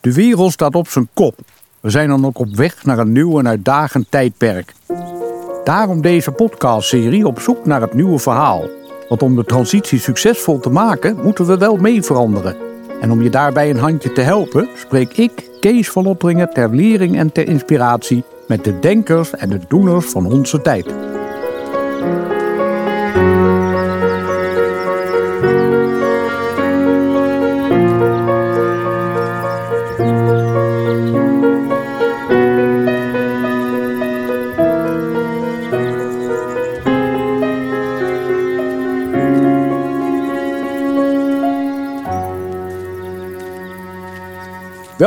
De wereld staat op zijn kop. We zijn dan ook op weg naar een nieuw en uitdagend tijdperk. Daarom deze podcastserie op zoek naar het nieuwe verhaal. Want om de transitie succesvol te maken, moeten we wel mee veranderen. En om je daarbij een handje te helpen, spreek ik, Kees van ter lering en ter inspiratie met de denkers en de doeners van onze tijd.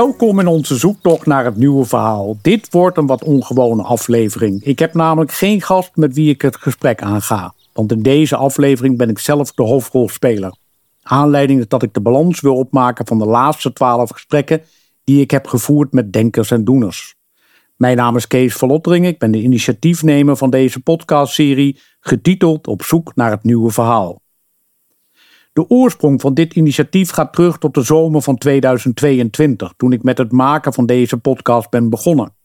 Welkom in onze zoektocht naar het nieuwe verhaal. Dit wordt een wat ongewone aflevering. Ik heb namelijk geen gast met wie ik het gesprek aanga. Want in deze aflevering ben ik zelf de hoofdrolspeler. Aanleiding is dat ik de balans wil opmaken van de laatste twaalf gesprekken die ik heb gevoerd met denkers en doeners. Mijn naam is Kees Verlottering. Ik ben de initiatiefnemer van deze podcastserie, getiteld Op zoek naar het nieuwe verhaal. De oorsprong van dit initiatief gaat terug tot de zomer van 2022, toen ik met het maken van deze podcast ben begonnen.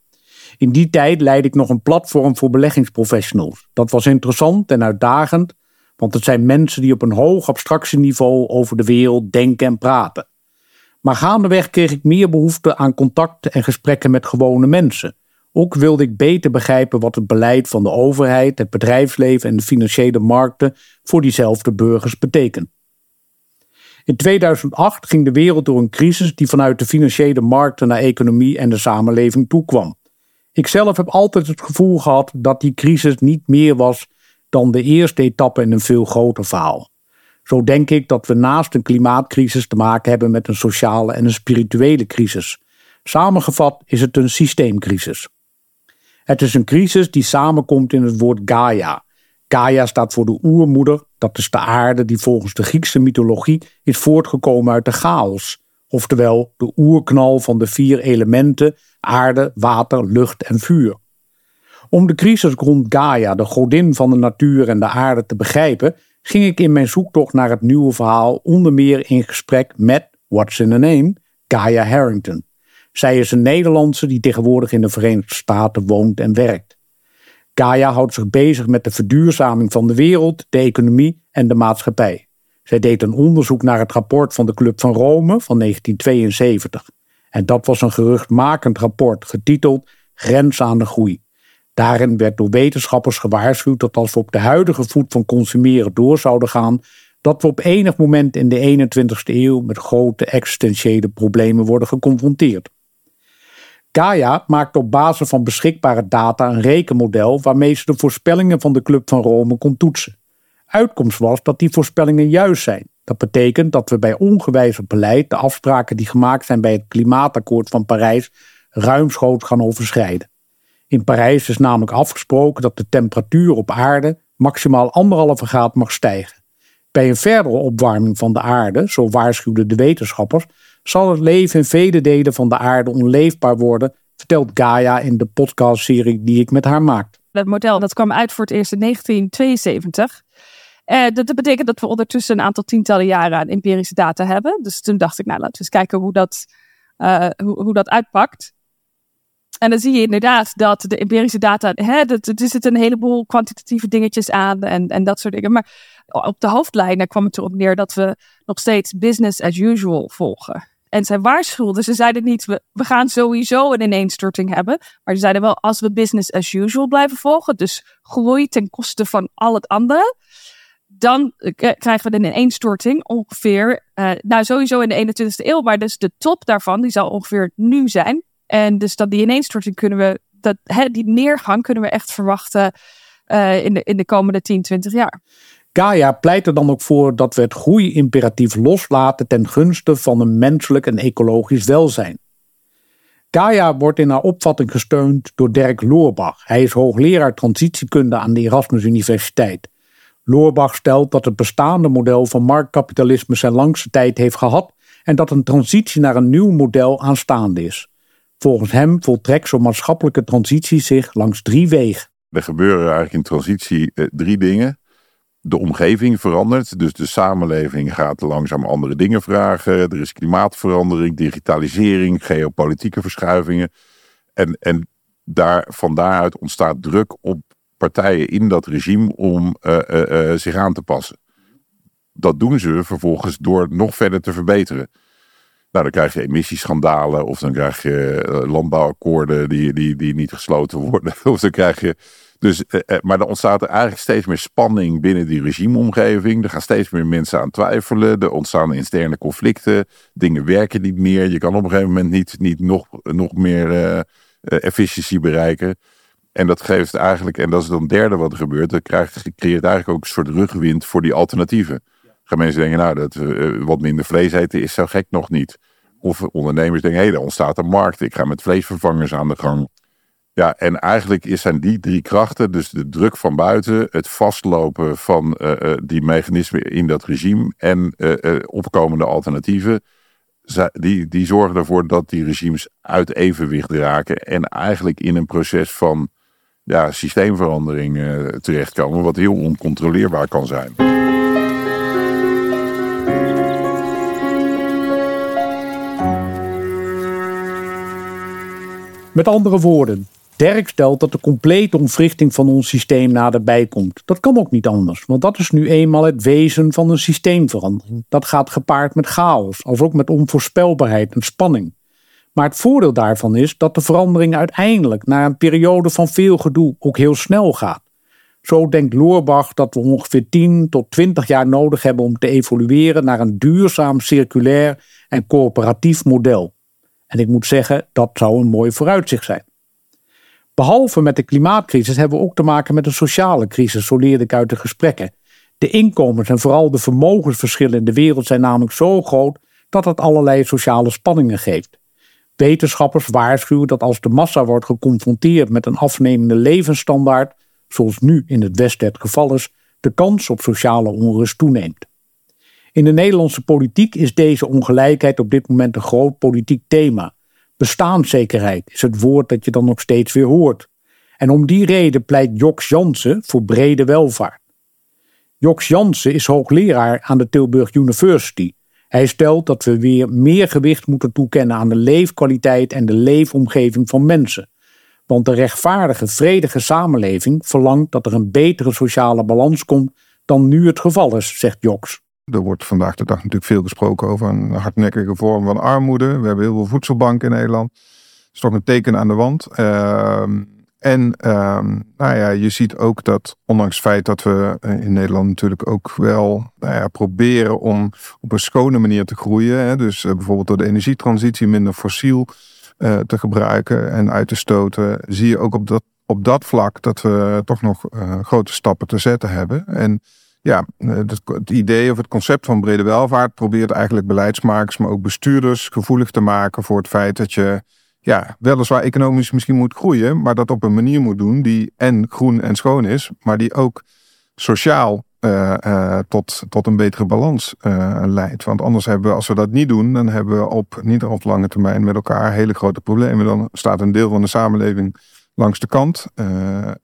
In die tijd leidde ik nog een platform voor beleggingsprofessionals. Dat was interessant en uitdagend, want het zijn mensen die op een hoog abstractieniveau over de wereld denken en praten. Maar gaandeweg kreeg ik meer behoefte aan contacten en gesprekken met gewone mensen. Ook wilde ik beter begrijpen wat het beleid van de overheid, het bedrijfsleven en de financiële markten voor diezelfde burgers betekent. In 2008 ging de wereld door een crisis die vanuit de financiële markten naar economie en de samenleving toekwam. Ik zelf heb altijd het gevoel gehad dat die crisis niet meer was dan de eerste etappe in een veel groter verhaal. Zo denk ik dat we naast een klimaatcrisis te maken hebben met een sociale en een spirituele crisis. Samengevat is het een systeemcrisis. Het is een crisis die samenkomt in het woord Gaia, Gaia staat voor de oermoeder, dat is de aarde die volgens de Griekse mythologie is voortgekomen uit de chaos, oftewel de oerknal van de vier elementen aarde, water, lucht en vuur. Om de crisis rond Gaia, de godin van de natuur en de aarde, te begrijpen, ging ik in mijn zoektocht naar het nieuwe verhaal onder meer in gesprek met, what's in a name, Gaia Harrington. Zij is een Nederlandse die tegenwoordig in de Verenigde Staten woont en werkt. Gaia houdt zich bezig met de verduurzaming van de wereld, de economie en de maatschappij. Zij deed een onderzoek naar het rapport van de Club van Rome van 1972. En dat was een geruchtmakend rapport getiteld Grens aan de groei. Daarin werd door wetenschappers gewaarschuwd dat als we op de huidige voet van consumeren door zouden gaan, dat we op enig moment in de 21ste eeuw met grote existentiële problemen worden geconfronteerd. Gaia maakte op basis van beschikbare data een rekenmodel waarmee ze de voorspellingen van de Club van Rome kon toetsen. Uitkomst was dat die voorspellingen juist zijn. Dat betekent dat we bij ongewijzigd beleid de afspraken die gemaakt zijn bij het Klimaatakkoord van Parijs ruimschoots gaan overschrijden. In Parijs is namelijk afgesproken dat de temperatuur op aarde maximaal anderhalve graad mag stijgen. Bij een verdere opwarming van de aarde, zo waarschuwden de wetenschappers, zal het leven in vele delen van de aarde onleefbaar worden, vertelt Gaia in de podcastserie die ik met haar maak. Dat model dat kwam uit voor het eerst in 1972. Uh, dat, betekent dat we ondertussen een aantal tientallen jaren aan empirische data hebben. Dus toen dacht ik, nou laten we eens kijken hoe dat, uh, hoe, hoe dat uitpakt. En dan zie je inderdaad dat de empirische data, hè, dat, er zitten een heleboel kwantitatieve dingetjes aan en, en dat soort dingen. Maar op de hoofdlijnen kwam het erop neer dat we nog steeds business as usual volgen. En zij waarschuwden, ze zeiden niet, we, we gaan sowieso een ineenstorting hebben. Maar ze zeiden wel, als we business as usual blijven volgen, dus groei ten koste van al het andere, dan krijgen we een ineenstorting ongeveer, uh, nou sowieso in de 21ste eeuw, maar dus de top daarvan, die zal ongeveer nu zijn. En dus dat die ineenstorting kunnen we, dat, hè, die neergang kunnen we echt verwachten uh, in, de, in de komende 10, 20 jaar. Gaia pleit er dan ook voor dat we het groeimperatief loslaten ten gunste van een menselijk en ecologisch welzijn. Gaia wordt in haar opvatting gesteund door Dirk Loorbach. Hij is hoogleraar transitiekunde aan de Erasmus Universiteit. Loorbach stelt dat het bestaande model van marktkapitalisme zijn langste tijd heeft gehad en dat een transitie naar een nieuw model aanstaande is. Volgens hem voltrekt zo'n maatschappelijke transitie zich langs drie wegen. Er gebeuren eigenlijk in transitie eh, drie dingen de omgeving verandert. Dus de samenleving gaat langzaam andere dingen vragen. Er is klimaatverandering, digitalisering, geopolitieke verschuivingen. En, en daar, van daaruit ontstaat druk op partijen in dat regime om uh, zich aan te passen. Dat doen ze vervolgens door nog verder te verbeteren. Nou, dan krijg je emissieschandalen of dan krijg je landbouwakkoorden die, die, die niet gesloten worden. Of dan krijg je dus, eh, eh, maar dan ontstaat er eigenlijk steeds meer spanning binnen die regimeomgeving. Er gaan steeds meer mensen aan twijfelen. Er ontstaan interne conflicten. Dingen werken niet meer. Je kan op een gegeven moment niet, niet nog, nog meer uh, efficiëntie bereiken. En dat geeft eigenlijk, en dat is dan het derde wat er gebeurt, dat krijgt, creëert eigenlijk ook een soort rugwind voor die alternatieven. Gaan mensen denken, nou, dat wat minder vlees eten is zo gek nog niet. Of ondernemers denken, hé, hey, er ontstaat een markt. Ik ga met vleesvervangers aan de gang. Ja, en eigenlijk zijn die drie krachten, dus de druk van buiten, het vastlopen van uh, die mechanismen in dat regime en uh, opkomende alternatieven, die, die zorgen ervoor dat die regimes uit evenwicht raken en eigenlijk in een proces van ja, systeemverandering terechtkomen, wat heel oncontroleerbaar kan zijn. Met andere woorden, Dirk stelt dat de complete ontwrichting van ons systeem naderbij komt. Dat kan ook niet anders, want dat is nu eenmaal het wezen van een systeemverandering. Dat gaat gepaard met chaos, als ook met onvoorspelbaarheid en spanning. Maar het voordeel daarvan is dat de verandering uiteindelijk na een periode van veel gedoe ook heel snel gaat. Zo denkt Loorbach dat we ongeveer 10 tot 20 jaar nodig hebben om te evolueren naar een duurzaam, circulair en coöperatief model. En ik moet zeggen, dat zou een mooi vooruitzicht zijn. Behalve met de klimaatcrisis hebben we ook te maken met een sociale crisis, zo leerde ik uit de gesprekken. De inkomens en vooral de vermogensverschillen in de wereld zijn namelijk zo groot dat het allerlei sociale spanningen geeft. Wetenschappers waarschuwen dat als de massa wordt geconfronteerd met een afnemende levensstandaard, zoals nu in het Westen het geval is, de kans op sociale onrust toeneemt. In de Nederlandse politiek is deze ongelijkheid op dit moment een groot politiek thema. Bestaanszekerheid is het woord dat je dan nog steeds weer hoort. En om die reden pleit Joks Jansen voor brede welvaart. Joks Jansen is hoogleraar aan de Tilburg University. Hij stelt dat we weer meer gewicht moeten toekennen aan de leefkwaliteit en de leefomgeving van mensen. Want de rechtvaardige, vredige samenleving verlangt dat er een betere sociale balans komt dan nu het geval is, zegt Joks. Er wordt vandaag de dag natuurlijk veel gesproken over een hardnekkige vorm van armoede. We hebben heel veel voedselbanken in Nederland. Dat is toch een teken aan de wand. Ehm, en ehm, nou ja, je ziet ook dat, ondanks het feit dat we eh, in Nederland natuurlijk ook wel nou ja, proberen om op een schone manier te groeien. Hè, dus eh, bijvoorbeeld door de energietransitie minder fossiel uh, te gebruiken en uit te stoten, zie je ook op dat, op dat vlak dat we toch nog grote stappen te zetten hebben. En ja, eh, het idee of het concept van brede welvaart probeert eigenlijk beleidsmakers, maar ook bestuurders gevoelig te maken voor het feit dat je ja, weliswaar economisch misschien moet groeien, maar dat op een manier moet doen die en groen en schoon is, maar die ook sociaal uh, uh, tot, tot een betere balans leidt. Want anders hebben we, als we dat niet doen, dan hebben we op niet op lange termijn met elkaar hele grote problemen. Dan staat een deel van de samenleving langs de kant.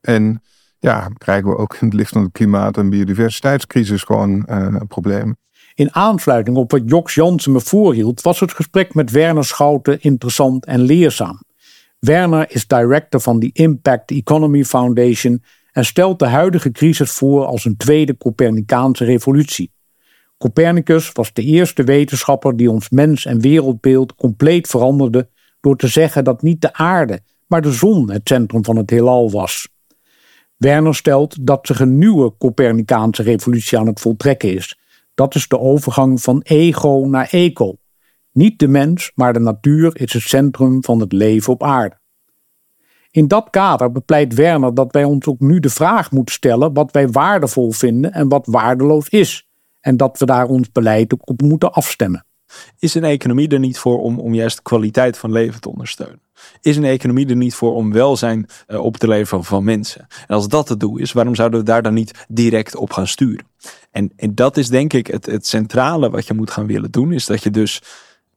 en ja, krijgen we ook in het licht van het klimaat- en biodiversiteitscrisis gewoon uh, een probleem. In aansluiting op wat Joks Jansen me voorhield, was het gesprek met Werner Schouten interessant en leerzaam. Werner is director van de Impact Economy Foundation en stelt de huidige crisis voor als een tweede Copernicaanse revolutie. Copernicus was de eerste wetenschapper die ons mens- en wereldbeeld compleet veranderde door te zeggen dat niet de aarde, maar de zon het centrum van het heelal was. Werner stelt dat zich een nieuwe Copernicaanse revolutie aan het voltrekken is. Dat is de overgang van ego naar eco. Niet de mens, maar de natuur is het centrum van het leven op aarde. In dat kader bepleit Werner dat wij ons ook nu de vraag moeten stellen wat wij waardevol vinden en wat waardeloos is. En dat we daar ons beleid ook op moeten afstemmen. Is een economie er niet voor om, juist de kwaliteit van leven te ondersteunen? Is een economie er niet voor om welzijn uh, op te leveren van mensen? En als dat het doel is, waarom zouden we daar dan niet direct op gaan sturen? En, en dat is denk ik het, het centrale wat je moet gaan willen doen, is dat je dus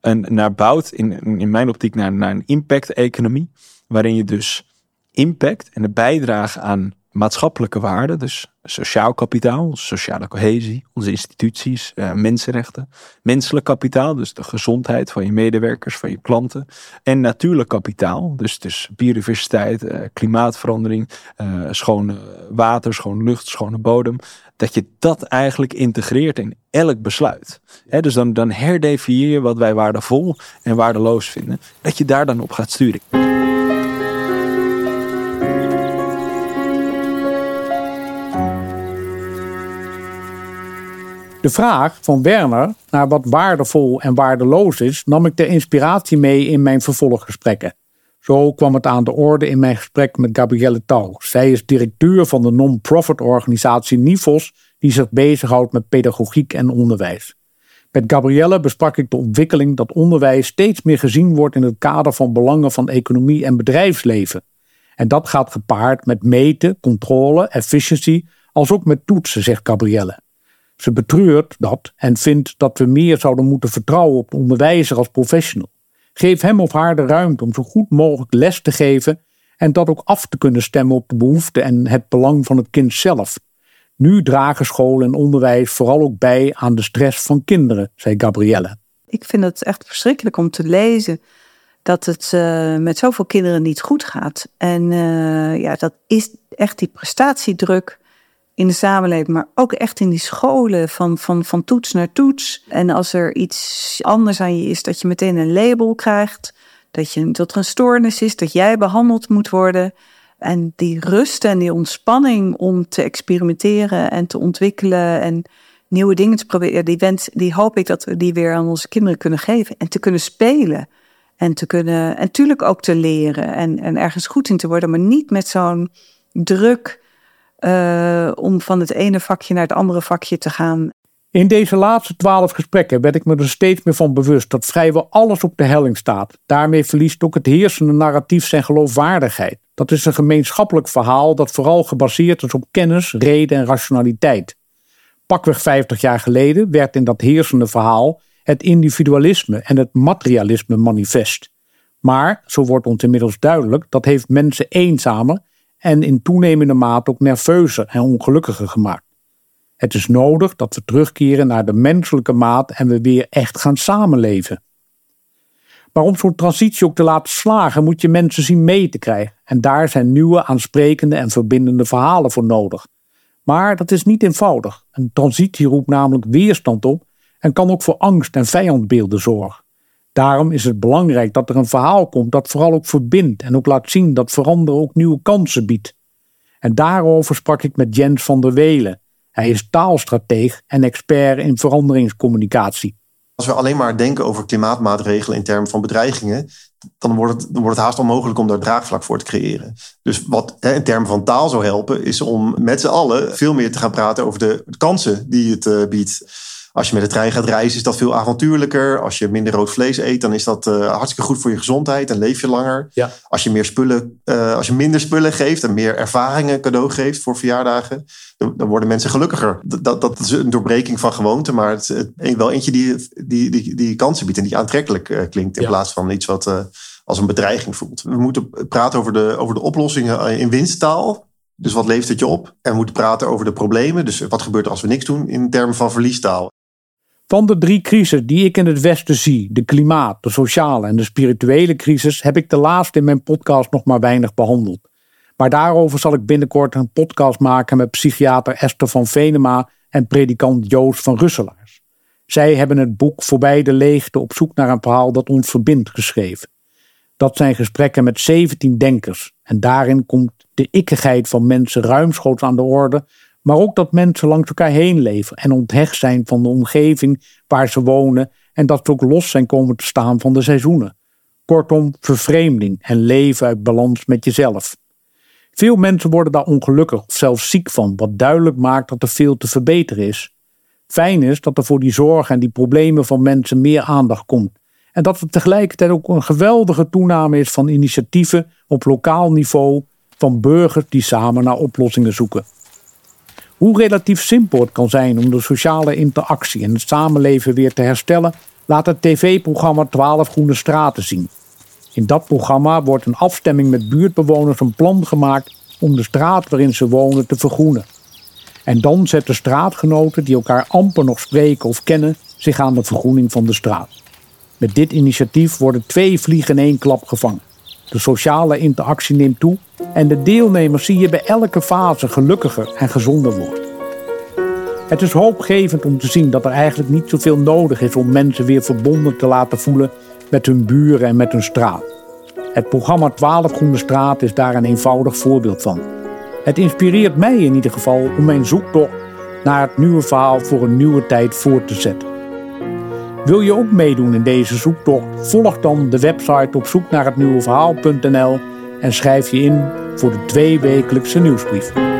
een, naar bouwt, in, in mijn optiek, naar, naar een impact-economie, waarin je dus impact en de bijdrage aan maatschappelijke waarden, dus sociaal kapitaal, sociale cohesie, onze instituties, eh, mensenrechten, menselijk kapitaal, dus de gezondheid van je medewerkers, van je klanten, en natuurlijk kapitaal, dus, dus biodiversiteit, eh, klimaatverandering, eh, schone water, schone lucht, schone bodem, dat je dat eigenlijk integreert in elk besluit. dus dan, dan herdefinieer je wat wij waardevol en waardeloos vinden, dat je daar dan op gaat sturen. De vraag van Werner naar wat waardevol en waardeloos is, nam ik ter inspiratie mee in mijn vervolggesprekken. Zo kwam het aan de orde in mijn gesprek met Gabrielle Touw. Zij is directeur van de non-profit organisatie NIFOS, die zich bezighoudt met pedagogiek en onderwijs. Met Gabrielle besprak ik de ontwikkeling dat onderwijs steeds meer gezien wordt in het kader van belangen van economie en bedrijfsleven. En dat gaat gepaard met meten, controle, efficiency, als ook met toetsen, zegt Gabrielle. Ze betreurt dat en vindt dat we meer zouden moeten vertrouwen op de onderwijzer als professional. Geef hem of haar de ruimte om zo goed mogelijk les te geven en dat ook af te kunnen stemmen op de behoeften en het belang van het kind zelf. Nu dragen school en onderwijs vooral ook bij aan de stress van kinderen, zei Gabrielle. Ik vind het echt verschrikkelijk om te lezen dat het uh, met zoveel kinderen niet goed gaat. En uh, ja, dat is echt die prestatiedruk in de samenleving, maar ook echt in die scholen van, van, van toets naar toets. En als er iets anders aan je is, dat je meteen een label krijgt, dat, je, dat er een stoornis is, dat jij behandeld moet worden. En die rust en die ontspanning om te experimenteren en te ontwikkelen en nieuwe dingen te proberen, die, wens, die hoop ik dat we die weer aan onze kinderen kunnen geven. En te kunnen spelen. En te kunnen, en natuurlijk ook te leren en, en ergens goed in te worden, maar niet met zo'n druk uh, om van het ene vakje naar het andere vakje te gaan. In deze laatste twaalf gesprekken werd ik me er steeds meer van bewust dat vrijwel alles op de helling staat. Daarmee verliest ook het heersende narratief zijn geloofwaardigheid. Dat is een gemeenschappelijk verhaal dat vooral gebaseerd is op kennis, reden en rationaliteit. Pakweg 50 jaar geleden werd in dat heersende verhaal het individualisme en het materialisme manifest. Maar, zo wordt ons inmiddels duidelijk, dat heeft mensen eenzamer en in toenemende mate ook nerveuzer en ongelukkiger gemaakt. Het is nodig dat we terugkeren naar de menselijke maat en we weer echt gaan samenleven. Maar om zo'n transitie ook te laten slagen, moet je mensen zien mee te krijgen. En daar zijn nieuwe, aansprekende en verbindende verhalen voor nodig. Maar dat is niet eenvoudig. Een transitie roept namelijk weerstand op en kan ook voor angst en vijandbeelden zorgen. Daarom is het belangrijk dat er een verhaal komt dat vooral ook verbindt en ook laat zien dat veranderen ook nieuwe kansen biedt. En daarover sprak ik met Jens van der Welen. Hij is taalstrateeg en expert in veranderingscommunicatie. Als we alleen maar denken over klimaatmaatregelen in termen van bedreigingen, dan wordt het, wordt het haast onmogelijk om daar draagvlak voor te creëren. Dus wat hè, in termen van taal zou helpen, is om met z'n allen veel meer te gaan praten over de kansen die het uh, biedt. Als je met de trein gaat reizen, is dat veel avontuurlijker. Als je minder rood vlees eet, dan is dat uh, hartstikke goed voor je gezondheid en leef je langer. Ja. Als je meer spullen, uh, als je minder spullen geeft en meer ervaringen cadeau geeft voor verjaardagen, dan, dan worden mensen gelukkiger. Dat, dat, is een doorbreking van gewoonte, maar het wel eentje die, die, die, die kansen biedt en die aantrekkelijk uh, klinkt in ja. plaats van iets wat als een bedreiging voelt. We moeten praten over de, over de oplossingen in winsttaal. Dus wat levert het je op? En we moeten praten over de problemen. Dus wat gebeurt er als we niks doen in termen van verliestaal? Van de drie crises die ik in het Westen zie, de klimaat, de sociale en de spirituele crisis, heb ik de laatste in mijn podcast nog maar weinig behandeld. Maar daarover zal ik binnenkort een podcast maken met psychiater Esther van Venema en predikant Joost van Russelaars. Zij hebben het boek Voorbij de Leegte op zoek naar een verhaal dat ons verbindt geschreven. Dat zijn gesprekken met 17 denkers en daarin komt de ikkigheid van mensen ruimschoots aan de orde, maar ook dat mensen langs elkaar heen leven en onthecht zijn van de omgeving waar ze wonen en dat ze ook los zijn komen te staan van de seizoenen. Kortom, vervreemding en leven uit balans met jezelf. Veel mensen worden daar ongelukkig of zelfs ziek van, wat duidelijk maakt dat er veel te verbeteren is. Fijn is dat er voor die zorgen en die problemen van mensen meer aandacht komt. En dat er tegelijkertijd ook een geweldige toename is van initiatieven op lokaal niveau van burgers die samen naar oplossingen zoeken. Hoe relatief simpel het kan zijn om de sociale interactie en het samenleven weer te herstellen, laat het tv-programma 12 Groene Straten zien. In dat programma wordt een afstemming met buurtbewoners een plan gemaakt om de straat waarin ze wonen te vergroenen. En dan zetten straatgenoten die elkaar amper nog spreken of kennen zich aan de vergroening van de straat. Met dit initiatief worden twee vliegen in één klap gevangen. De sociale interactie neemt toe en de deelnemers zie je bij elke fase gelukkiger en gezonder worden. Het is hoopgevend om te zien dat er eigenlijk niet zoveel nodig is om mensen weer verbonden te laten voelen met hun buren en met hun straat. Het programma 12 Groene Straat is daar een eenvoudig voorbeeld van. Het inspireert mij in ieder geval om mijn zoektocht naar het nieuwe verhaal voor een nieuwe tijd voort te zetten. Wil je ook meedoen in deze zoektocht? Volg dan de website op zoek naar het nieuwe verhaal.nl en schrijf je in voor de tweewekelijkse nieuwsbrief.